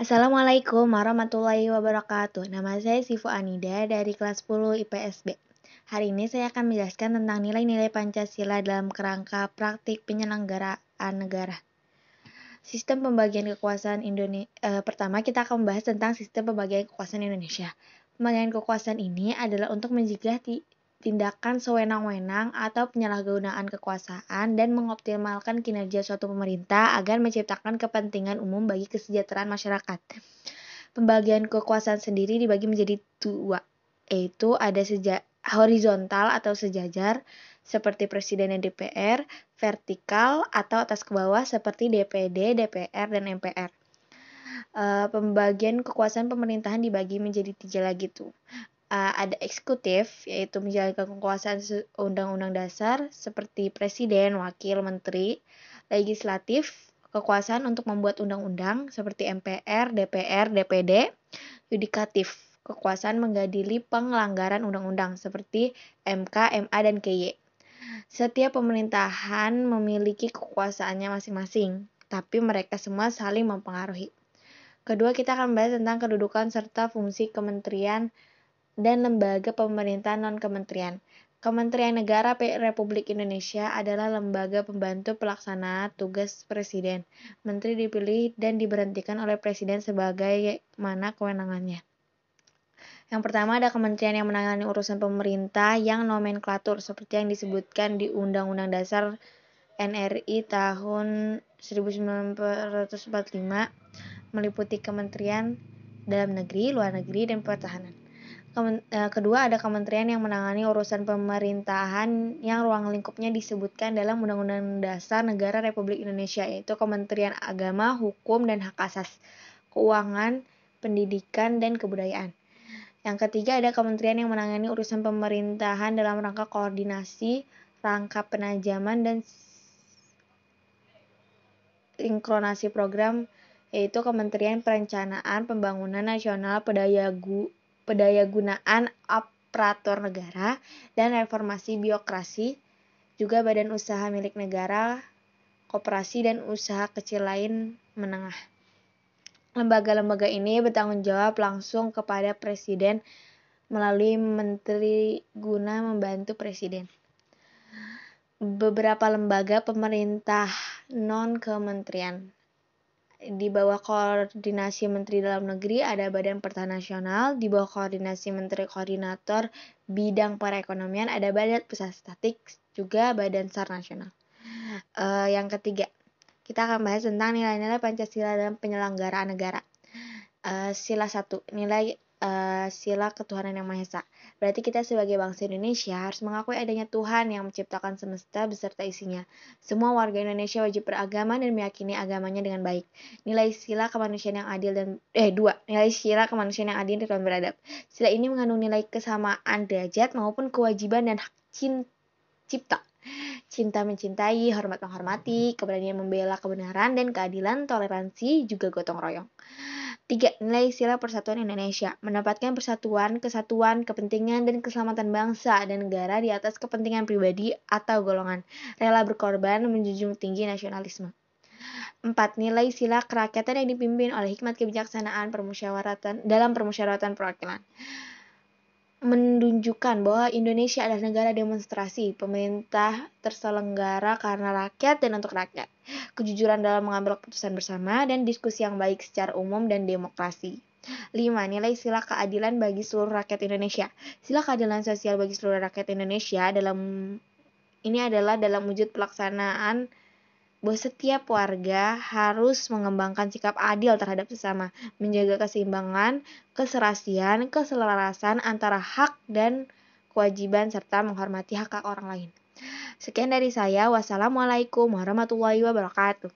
Assalamualaikum warahmatullahi wabarakatuh. Nama saya Sifu Anida dari kelas 10 IPSB. Hari ini saya akan menjelaskan tentang nilai-nilai Pancasila dalam kerangka praktik penyelenggaraan negara. Sistem pembagian kekuasaan Indonesia. Eh, pertama, kita akan membahas tentang sistem pembagian kekuasaan Indonesia. Pembagian kekuasaan ini adalah untuk mencegah tindakan sewenang-wenang atau penyalahgunaan kekuasaan dan mengoptimalkan kinerja suatu pemerintah agar menciptakan kepentingan umum bagi kesejahteraan masyarakat. Pembagian kekuasaan sendiri dibagi menjadi dua, yaitu ada sejak horizontal atau sejajar seperti presiden dan DPR, vertikal atau atas ke bawah seperti DPD, DPR, dan MPR. Uh, pembagian kekuasaan pemerintahan dibagi menjadi tiga lagi tuh uh, ada eksekutif yaitu menjalankan kekuasaan undang-undang dasar seperti presiden, wakil, menteri, legislatif kekuasaan untuk membuat undang-undang seperti MPR, DPR, DPD, yudikatif kekuasaan menggadili pengelanggaran undang-undang seperti MK, MA, dan KY. Setiap pemerintahan memiliki kekuasaannya masing-masing, tapi mereka semua saling mempengaruhi. Kedua, kita akan bahas tentang kedudukan serta fungsi kementerian dan lembaga pemerintah non-kementerian. Kementerian Negara Republik Indonesia adalah lembaga pembantu pelaksana tugas Presiden. Menteri dipilih dan diberhentikan oleh Presiden sebagai mana kewenangannya. Yang pertama ada kementerian yang menangani urusan pemerintah yang nomenklatur seperti yang disebutkan di Undang-Undang Dasar NRI tahun 1945 meliputi kementerian dalam negeri, luar negeri, dan pertahanan. Eh, kedua ada kementerian yang menangani urusan pemerintahan yang ruang lingkupnya disebutkan dalam Undang-Undang Dasar Negara Republik Indonesia yaitu Kementerian Agama, Hukum dan Hak Asas, Keuangan, Pendidikan dan Kebudayaan. Yang ketiga ada kementerian yang menangani urusan pemerintahan dalam rangka koordinasi, rangka penajaman dan sinkronasi program yaitu Kementerian Perencanaan Pembangunan Nasional Pedayagu Pedayagunaan Aparatur Negara, dan Reformasi Biokrasi, juga badan usaha milik negara, koperasi, dan usaha kecil lain menengah. Lembaga-lembaga ini bertanggung jawab langsung kepada Presiden melalui menteri guna membantu Presiden. Beberapa lembaga pemerintah non-kementerian di bawah koordinasi Menteri Dalam Negeri ada Badan Pertahanan Nasional, di bawah koordinasi Menteri Koordinator Bidang Perekonomian ada Badan Pusat Statik, juga Badan SAR Nasional. Uh, yang ketiga, kita akan bahas tentang nilai-nilai Pancasila dalam penyelenggaraan negara. Uh, sila satu, nilai uh, sila ketuhanan yang Maha Esa. Berarti kita sebagai bangsa Indonesia harus mengakui adanya Tuhan yang menciptakan semesta beserta isinya. Semua warga Indonesia wajib beragama dan meyakini agamanya dengan baik. Nilai sila kemanusiaan yang adil dan eh dua, nilai sila kemanusiaan yang adil dan beradab. Sila ini mengandung nilai kesamaan derajat maupun kewajiban dan hak cipta cinta mencintai, hormat menghormati, keberanian membela kebenaran dan keadilan, toleransi, juga gotong royong. Tiga, nilai sila persatuan Indonesia. Menempatkan persatuan, kesatuan, kepentingan, dan keselamatan bangsa dan negara di atas kepentingan pribadi atau golongan. Rela berkorban menjunjung tinggi nasionalisme. Empat, nilai sila kerakyatan yang dipimpin oleh hikmat kebijaksanaan permusyawaratan dalam permusyawaratan perwakilan menunjukkan bahwa Indonesia adalah negara demonstrasi, pemerintah terselenggara karena rakyat dan untuk rakyat, kejujuran dalam mengambil keputusan bersama, dan diskusi yang baik secara umum dan demokrasi. 5. Nilai sila keadilan bagi seluruh rakyat Indonesia. Sila keadilan sosial bagi seluruh rakyat Indonesia dalam ini adalah dalam wujud pelaksanaan bahwa setiap warga harus mengembangkan sikap adil terhadap sesama, menjaga keseimbangan, keserasian, keselarasan antara hak dan kewajiban serta menghormati hak hak orang lain. Sekian dari saya. Wassalamualaikum warahmatullahi wabarakatuh.